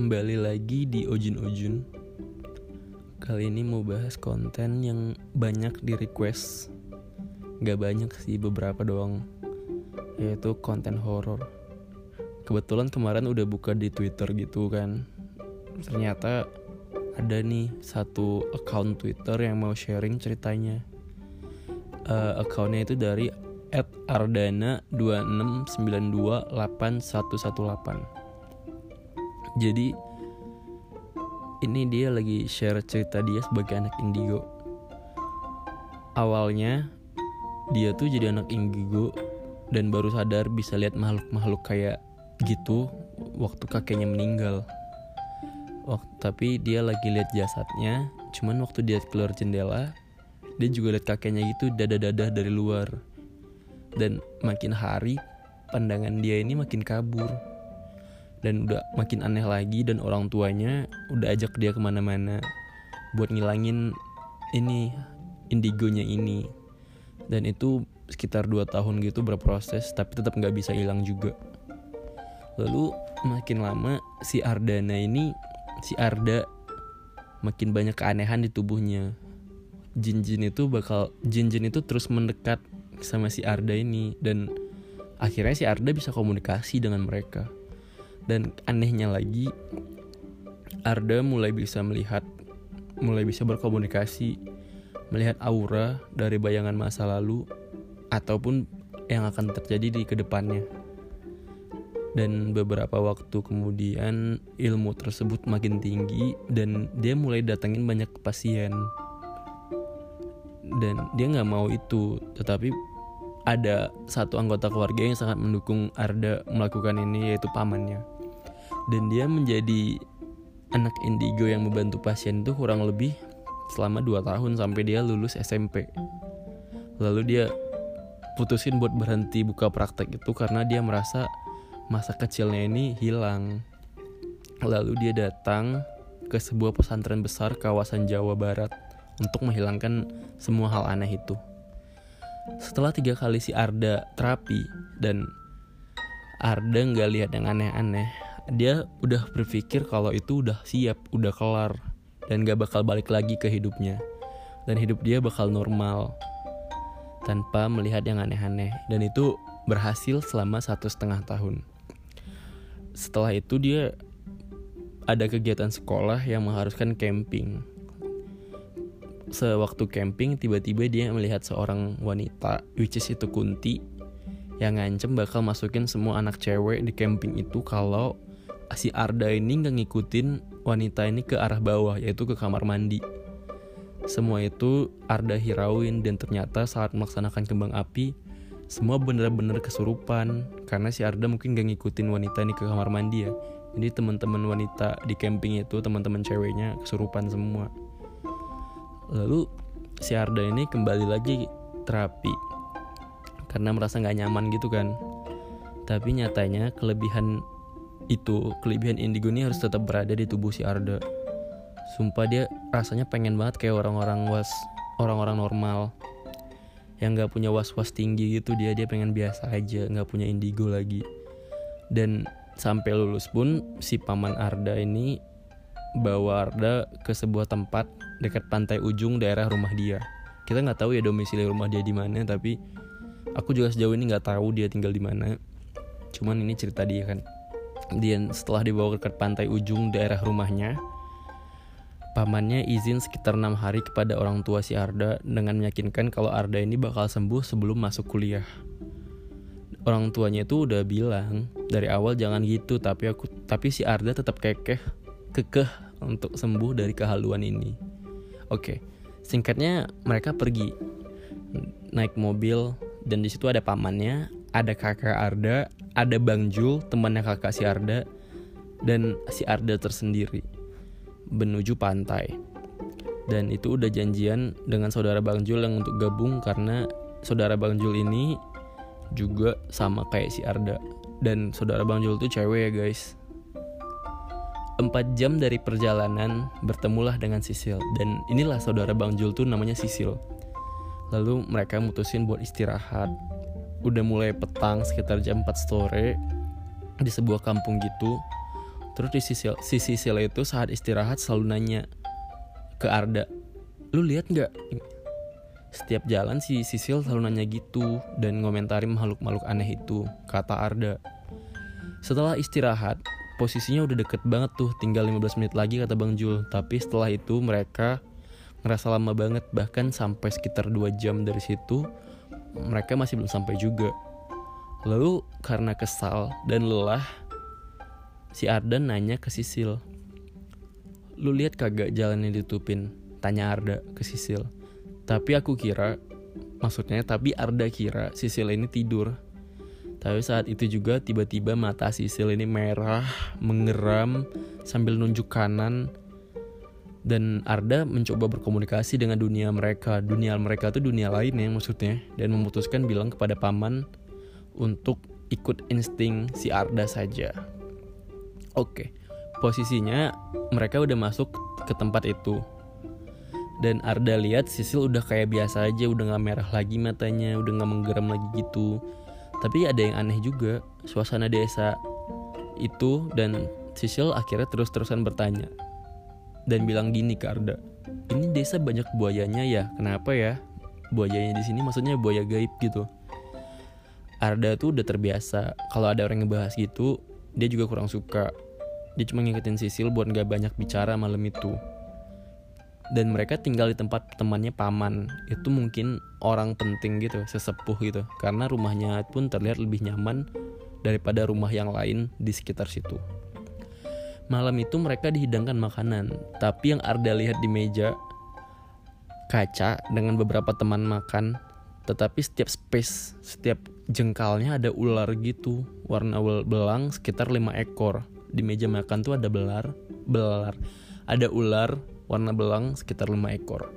Kembali lagi di Ojun Ojun Kali ini mau bahas konten yang banyak di request Gak banyak sih beberapa doang. Yaitu konten horor. Kebetulan kemarin udah buka di Twitter gitu kan. Ternyata ada nih satu account Twitter yang mau sharing ceritanya. Uh, Accountnya itu dari ardana 269281118 jadi ini dia lagi share cerita dia sebagai anak indigo. Awalnya dia tuh jadi anak indigo dan baru sadar bisa lihat makhluk-makhluk kayak gitu waktu kakeknya meninggal. Waktu tapi dia lagi lihat jasadnya cuman waktu dia keluar jendela dia juga lihat kakeknya gitu dada-dada dari luar. Dan makin hari pandangan dia ini makin kabur dan udah makin aneh lagi dan orang tuanya udah ajak dia ke mana-mana buat ngilangin ini indigonya ini. Dan itu sekitar 2 tahun gitu berproses tapi tetap nggak bisa hilang juga. Lalu makin lama si Ardana ini si Arda makin banyak keanehan di tubuhnya. Jin-jin itu bakal jin-jin itu terus mendekat sama si Arda ini. Dan akhirnya si Arda bisa komunikasi dengan mereka dan anehnya lagi Arda mulai bisa melihat mulai bisa berkomunikasi melihat aura dari bayangan masa lalu ataupun yang akan terjadi di ke depannya. Dan beberapa waktu kemudian ilmu tersebut makin tinggi dan dia mulai datangin banyak pasien. Dan dia nggak mau itu tetapi ada satu anggota keluarga yang sangat mendukung Arda melakukan ini yaitu pamannya dan dia menjadi anak indigo yang membantu pasien itu kurang lebih selama 2 tahun sampai dia lulus SMP lalu dia putusin buat berhenti buka praktek itu karena dia merasa masa kecilnya ini hilang. Lalu dia datang ke sebuah pesantren besar kawasan Jawa Barat untuk menghilangkan semua hal aneh itu. Setelah tiga kali si Arda terapi dan Arda nggak lihat yang aneh-aneh dia udah berpikir kalau itu udah siap udah kelar dan gak bakal balik lagi ke hidupnya. Dan hidup dia bakal normal tanpa melihat yang aneh-aneh. Dan itu berhasil selama satu setengah tahun. Setelah itu dia ada kegiatan sekolah yang mengharuskan camping. Sewaktu camping tiba-tiba dia melihat seorang wanita which is itu Kunti yang ngancem bakal masukin semua anak cewek di camping itu kalau si Arda ini nggak ngikutin wanita ini ke arah bawah yaitu ke kamar mandi. Semua itu Arda hirauin dan ternyata saat melaksanakan kembang api semua bener-bener kesurupan karena si Arda mungkin gak ngikutin wanita ini ke kamar mandi ya. Jadi teman-teman wanita di camping itu teman-teman ceweknya kesurupan semua lalu si Arda ini kembali lagi terapi karena merasa nggak nyaman gitu kan tapi nyatanya kelebihan itu kelebihan indigo ini harus tetap berada di tubuh si Arda sumpah dia rasanya pengen banget kayak orang-orang was orang-orang normal yang nggak punya was-was tinggi gitu dia dia pengen biasa aja nggak punya indigo lagi dan sampai lulus pun si paman Arda ini bawa Arda ke sebuah tempat dekat pantai ujung daerah rumah dia. Kita nggak tahu ya domisili rumah dia di mana, tapi aku juga sejauh ini nggak tahu dia tinggal di mana. Cuman ini cerita dia kan. Dia setelah dibawa ke pantai ujung daerah rumahnya, pamannya izin sekitar enam hari kepada orang tua si Arda dengan meyakinkan kalau Arda ini bakal sembuh sebelum masuk kuliah. Orang tuanya itu udah bilang dari awal jangan gitu, tapi aku tapi si Arda tetap kekeh kekeh untuk sembuh dari kehaluan ini. Oke, singkatnya mereka pergi naik mobil dan di situ ada pamannya, ada kakak Arda, ada Bang Jul, temannya kakak si Arda, dan si Arda tersendiri menuju pantai. Dan itu udah janjian dengan saudara Bang Jul yang untuk gabung karena saudara Bang Jul ini juga sama kayak si Arda. Dan saudara Bang Jul tuh cewek ya guys. Empat jam dari perjalanan bertemulah dengan Sisil dan inilah saudara Bang Jul tuh namanya Sisil. Lalu mereka mutusin buat istirahat. Udah mulai petang sekitar jam 4 sore di sebuah kampung gitu. Terus di Sisil, si Sisil itu saat istirahat selalu nanya ke Arda, lu lihat nggak? Setiap jalan si Sisil selalu nanya gitu dan ngomentari makhluk-makhluk aneh itu, kata Arda. Setelah istirahat, posisinya udah deket banget tuh, tinggal 15 menit lagi kata Bang Jul. Tapi setelah itu mereka ngerasa lama banget, bahkan sampai sekitar 2 jam dari situ mereka masih belum sampai juga. Lalu karena kesal dan lelah, si Arda nanya ke Sisil. Lu lihat kagak jalan yang ditutupin? Tanya Arda ke Sisil. Tapi aku kira, maksudnya tapi Arda kira Sisil ini tidur. Tapi saat itu juga tiba-tiba mata Sisil ini merah, mengeram sambil nunjuk kanan. Dan Arda mencoba berkomunikasi dengan dunia mereka. Dunia mereka tuh dunia lain ya maksudnya. Dan memutuskan bilang kepada paman untuk ikut insting si Arda saja. Oke, posisinya mereka udah masuk ke tempat itu. Dan Arda lihat Sisil udah kayak biasa aja, udah gak merah lagi matanya, udah gak menggeram lagi gitu. Tapi ada yang aneh juga, suasana desa itu dan Sisil akhirnya terus-terusan bertanya. Dan bilang gini ke Arda, ini desa banyak buayanya ya, kenapa ya? Buayanya di sini maksudnya buaya gaib gitu. Arda tuh udah terbiasa kalau ada orang ngebahas gitu dia juga kurang suka. Dia cuma ngikutin Sisil buat gak banyak bicara malam itu. Dan mereka tinggal di tempat temannya paman. Itu mungkin orang penting gitu sesepuh gitu. Karena rumahnya pun terlihat lebih nyaman daripada rumah yang lain di sekitar situ malam itu mereka dihidangkan makanan tapi yang Arda lihat di meja kaca dengan beberapa teman makan tetapi setiap space, setiap jengkalnya ada ular gitu, warna belang sekitar 5 ekor. Di meja makan tuh ada belar, belar. Ada ular warna belang sekitar 5 ekor.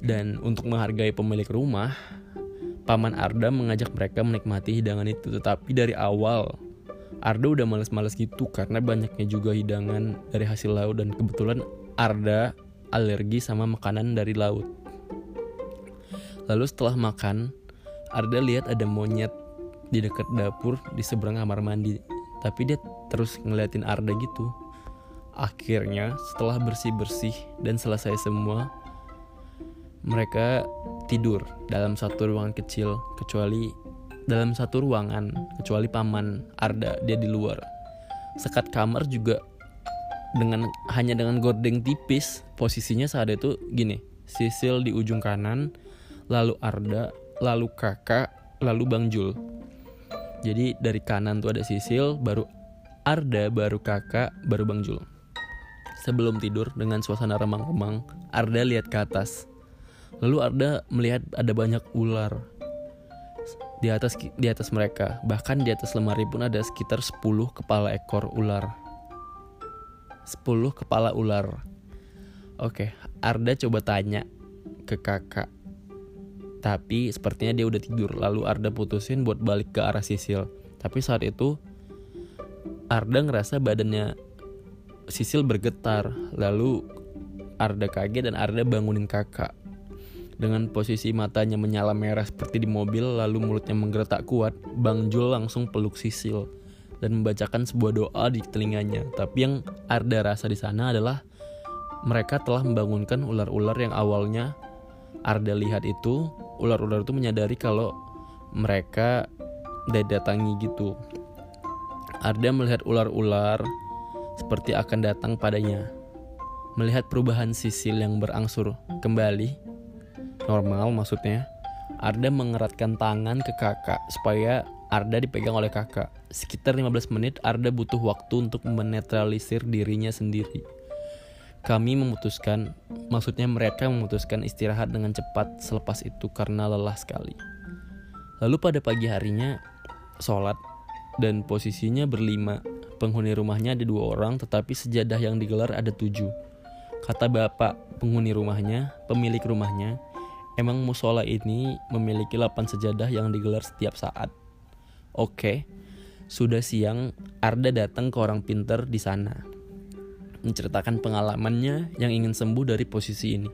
Dan untuk menghargai pemilik rumah, Paman Arda mengajak mereka menikmati hidangan itu. Tetapi dari awal, Arda udah males-males gitu karena banyaknya juga hidangan dari hasil laut dan kebetulan Arda alergi sama makanan dari laut. Lalu setelah makan, Arda lihat ada monyet di dekat dapur di seberang kamar mandi. Tapi dia terus ngeliatin Arda gitu. Akhirnya setelah bersih-bersih dan selesai semua, mereka tidur dalam satu ruangan kecil kecuali dalam satu ruangan kecuali paman Arda dia di luar. Sekat kamar juga dengan hanya dengan gordeng tipis posisinya saat itu gini Sisil di ujung kanan lalu Arda, lalu kakak, lalu Bang Jul. Jadi dari kanan tuh ada Sisil, baru Arda, baru kakak, baru Bang Jul. Sebelum tidur dengan suasana remang-remang, Arda lihat ke atas. Lalu Arda melihat ada banyak ular di atas di atas mereka. Bahkan di atas lemari pun ada sekitar 10 kepala ekor ular. 10 kepala ular. Oke, Arda coba tanya ke kakak tapi sepertinya dia udah tidur. Lalu Arda putusin buat balik ke arah Sisil. Tapi saat itu Arda ngerasa badannya Sisil bergetar. Lalu Arda kaget dan Arda bangunin kakak. Dengan posisi matanya menyala merah seperti di mobil lalu mulutnya menggeretak kuat, Bang Jul langsung peluk Sisil dan membacakan sebuah doa di telinganya. Tapi yang Arda rasa di sana adalah mereka telah membangunkan ular-ular yang awalnya Arda lihat itu ular-ular itu menyadari kalau mereka datangi gitu. Arda melihat ular-ular seperti akan datang padanya. Melihat perubahan Sisil yang berangsur kembali, normal maksudnya, Arda mengeratkan tangan ke kakak supaya Arda dipegang oleh kakak. Sekitar 15 menit Arda butuh waktu untuk menetralisir dirinya sendiri kami memutuskan, maksudnya mereka memutuskan istirahat dengan cepat selepas itu karena lelah sekali. Lalu pada pagi harinya, sholat dan posisinya berlima. Penghuni rumahnya ada dua orang, tetapi sejadah yang digelar ada tujuh. Kata bapak penghuni rumahnya, pemilik rumahnya, emang musola ini memiliki 8 sejadah yang digelar setiap saat. Oke, sudah siang, Arda datang ke orang pinter di sana menceritakan pengalamannya yang ingin sembuh dari posisi ini.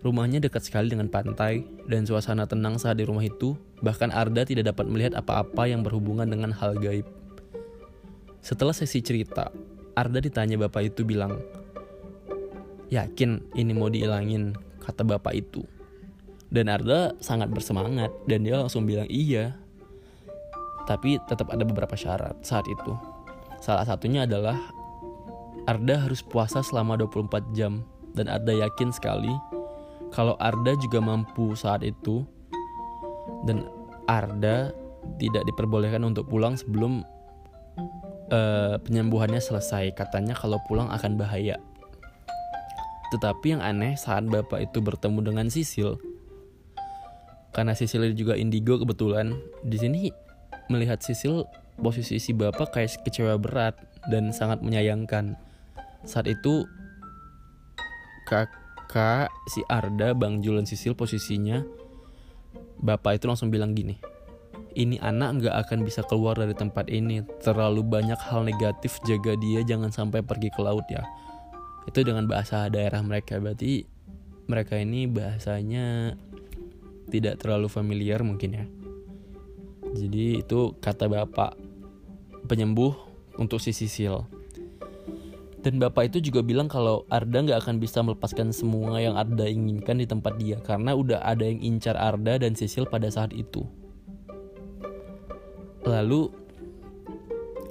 Rumahnya dekat sekali dengan pantai dan suasana tenang saat di rumah itu, bahkan Arda tidak dapat melihat apa-apa yang berhubungan dengan hal gaib. Setelah sesi cerita, Arda ditanya bapak itu bilang, Yakin ini mau dihilangin, kata bapak itu. Dan Arda sangat bersemangat dan dia langsung bilang iya. Tapi tetap ada beberapa syarat saat itu. Salah satunya adalah Arda harus puasa selama 24 jam dan Arda yakin sekali kalau Arda juga mampu saat itu dan Arda tidak diperbolehkan untuk pulang sebelum uh, penyembuhannya selesai. Katanya kalau pulang akan bahaya. Tetapi yang aneh saat bapak itu bertemu dengan Sisil, karena Sisil juga indigo kebetulan, di sini melihat Sisil posisi si bapak kayak kecewa berat dan sangat menyayangkan. Saat itu kakak si Arda, Bang Julen Sisil posisinya bapak itu langsung bilang gini, ini anak nggak akan bisa keluar dari tempat ini. Terlalu banyak hal negatif, jaga dia jangan sampai pergi ke laut ya itu dengan bahasa daerah mereka berarti mereka ini bahasanya tidak terlalu familiar mungkin ya. Jadi itu kata bapak penyembuh untuk si Sisil dan bapak itu juga bilang kalau Arda nggak akan bisa melepaskan semua yang Arda inginkan di tempat dia karena udah ada yang incar Arda dan Sisil pada saat itu. Lalu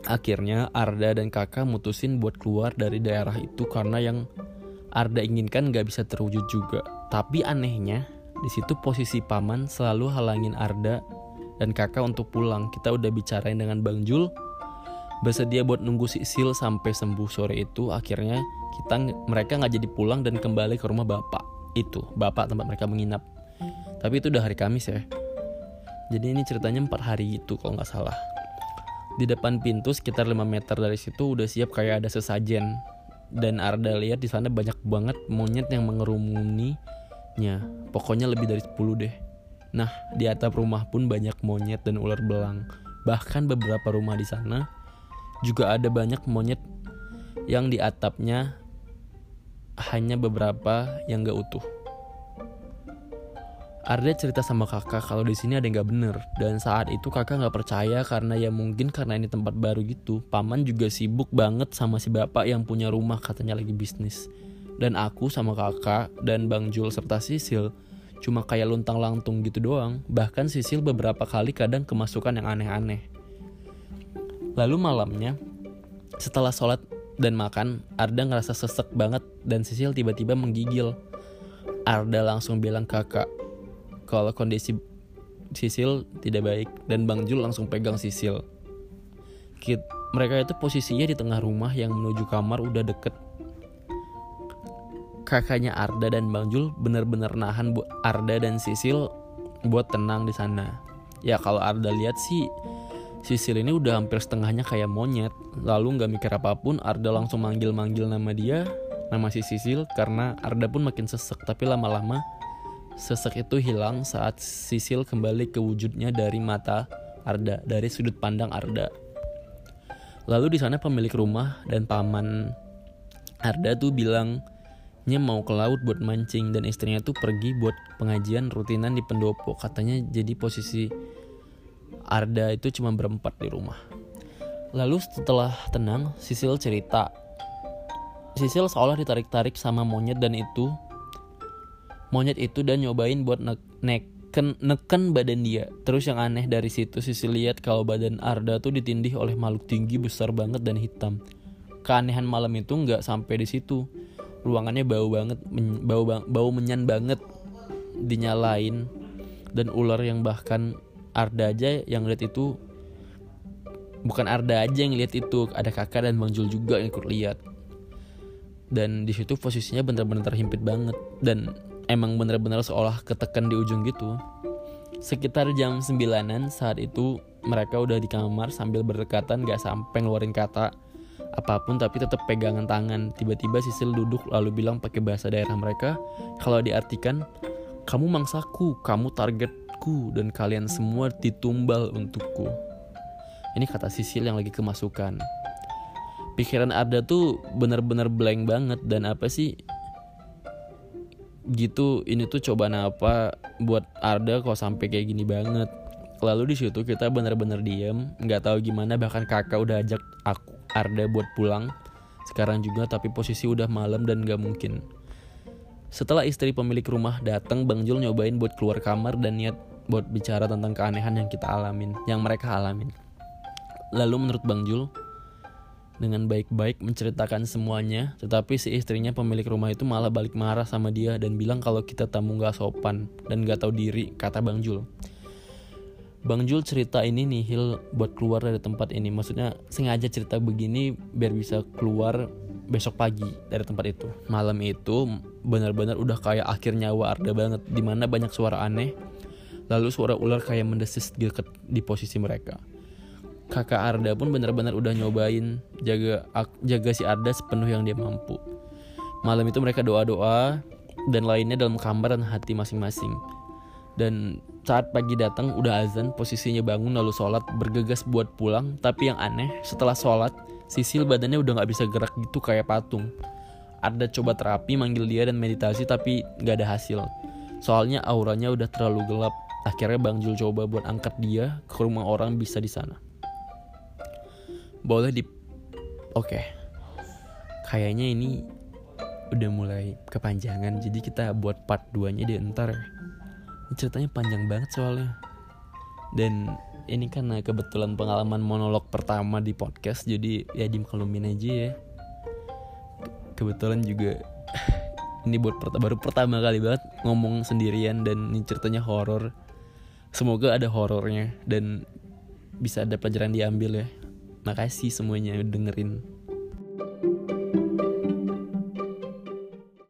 Akhirnya Arda dan kakak mutusin buat keluar dari daerah itu karena yang Arda inginkan gak bisa terwujud juga. Tapi anehnya, di situ posisi paman selalu halangin Arda dan kakak untuk pulang. Kita udah bicarain dengan Bang Jul, bersedia buat nunggu si Sil sampai sembuh sore itu. Akhirnya kita mereka nggak jadi pulang dan kembali ke rumah bapak itu, bapak tempat mereka menginap. Tapi itu udah hari Kamis ya. Jadi ini ceritanya empat hari itu kalau nggak salah. Di depan pintu sekitar 5 meter dari situ udah siap kayak ada sesajen. Dan Arda lihat di sana banyak banget monyet yang mengerumuninya. Pokoknya lebih dari 10 deh. Nah, di atap rumah pun banyak monyet dan ular belang. Bahkan beberapa rumah di sana juga ada banyak monyet yang di atapnya hanya beberapa yang gak utuh. Arda cerita sama kakak kalau di sini ada yang gak bener dan saat itu kakak nggak percaya karena ya mungkin karena ini tempat baru gitu. Paman juga sibuk banget sama si bapak yang punya rumah katanya lagi bisnis. Dan aku sama kakak dan Bang Jul serta Sisil cuma kayak luntang lantung gitu doang. Bahkan Sisil beberapa kali kadang kemasukan yang aneh-aneh. Lalu malamnya setelah sholat dan makan, Arda ngerasa sesek banget dan Sisil tiba-tiba menggigil. Arda langsung bilang kakak, kalau kondisi Sisil tidak baik dan Bang Jul langsung pegang Sisil. Kit, mereka itu posisinya di tengah rumah yang menuju kamar udah deket. Kakaknya Arda dan Bang Jul benar-benar nahan buat Arda dan Sisil buat tenang di sana. Ya kalau Arda lihat sih Sisil ini udah hampir setengahnya kayak monyet. Lalu nggak mikir apa pun, Arda langsung manggil-manggil nama dia, nama si Sisil karena Arda pun makin sesek. Tapi lama-lama Sesek itu hilang saat Sisil kembali ke wujudnya dari mata Arda, dari sudut pandang Arda. Lalu di sana pemilik rumah dan paman Arda tuh bilang nya mau ke laut buat mancing dan istrinya tuh pergi buat pengajian rutinan di pendopo. Katanya jadi posisi Arda itu cuma berempat di rumah. Lalu setelah tenang, Sisil cerita. Sisil seolah ditarik-tarik sama monyet dan itu monyet itu dan nyobain buat ne neken neken badan dia. Terus yang aneh dari situ Sisi lihat kalau badan Arda tuh ditindih oleh makhluk tinggi besar banget dan hitam. Keanehan malam itu nggak sampai di situ. Ruangannya bau banget, bau bau menyan banget dinyalain. Dan ular yang bahkan Arda aja yang lihat itu bukan Arda aja yang lihat itu ada kakak dan Bang Jul juga yang ikut lihat. Dan di situ posisinya bener-bener terhimpit banget. Dan emang bener-bener seolah ketekan di ujung gitu. Sekitar jam sembilanan saat itu mereka udah di kamar sambil berdekatan gak sampai ngeluarin kata apa pun tapi tetap pegangan tangan. Tiba-tiba Sisil duduk lalu bilang pakai bahasa daerah mereka kalau diartikan kamu mangsaku, kamu targetku dan kalian semua ditumbal untukku. Ini kata Sisil yang lagi kemasukan. Pikiran Arda tuh bener-bener blank banget dan apa sih gitu ini tuh cobaan apa buat Arda kok sampai kayak gini banget lalu di situ kita bener-bener diem nggak tahu gimana bahkan kakak udah ajak aku Arda buat pulang sekarang juga tapi posisi udah malam dan gak mungkin setelah istri pemilik rumah datang, Bang Jul nyobain buat keluar kamar dan niat buat bicara tentang keanehan yang kita alamin, yang mereka alamin. Lalu menurut Bang Jul, dengan baik-baik menceritakan semuanya, tetapi si istrinya pemilik rumah itu malah balik marah sama dia dan bilang kalau kita tamu gak sopan dan gak tahu diri, kata Bang Jul. Bang Jul cerita ini nih Hil buat keluar dari tempat ini. Maksudnya sengaja cerita begini biar bisa keluar besok pagi dari tempat itu. Malam itu benar-benar udah kayak akhir nyawa Arda banget Di mana banyak suara aneh Lalu suara ular kayak mendesis di, di posisi mereka. Kakak Arda pun benar-benar udah nyobain jaga jaga si Arda sepenuh yang dia mampu. Malam itu mereka doa-doa dan lainnya dalam kamar dan hati masing-masing dan saat pagi datang udah azan posisinya bangun lalu sholat bergegas buat pulang. Tapi yang aneh setelah sholat Sisil badannya udah gak bisa gerak gitu kayak patung. Ada coba terapi manggil dia dan meditasi tapi gak ada hasil. Soalnya auranya udah terlalu gelap. Akhirnya Bang Jul coba buat angkat dia ke rumah orang bisa di sana. Boleh di oke. Okay. kayaknya ini udah mulai kepanjangan jadi kita buat part 2 nya di ntar ceritanya panjang banget soalnya. Dan ini karena kebetulan pengalaman monolog pertama di podcast jadi ya dimaklumin aja ya. Kebetulan juga ini buat pert baru pertama kali banget ngomong sendirian dan ini ceritanya horor. Semoga ada horornya dan bisa ada pelajaran diambil ya. Makasih semuanya dengerin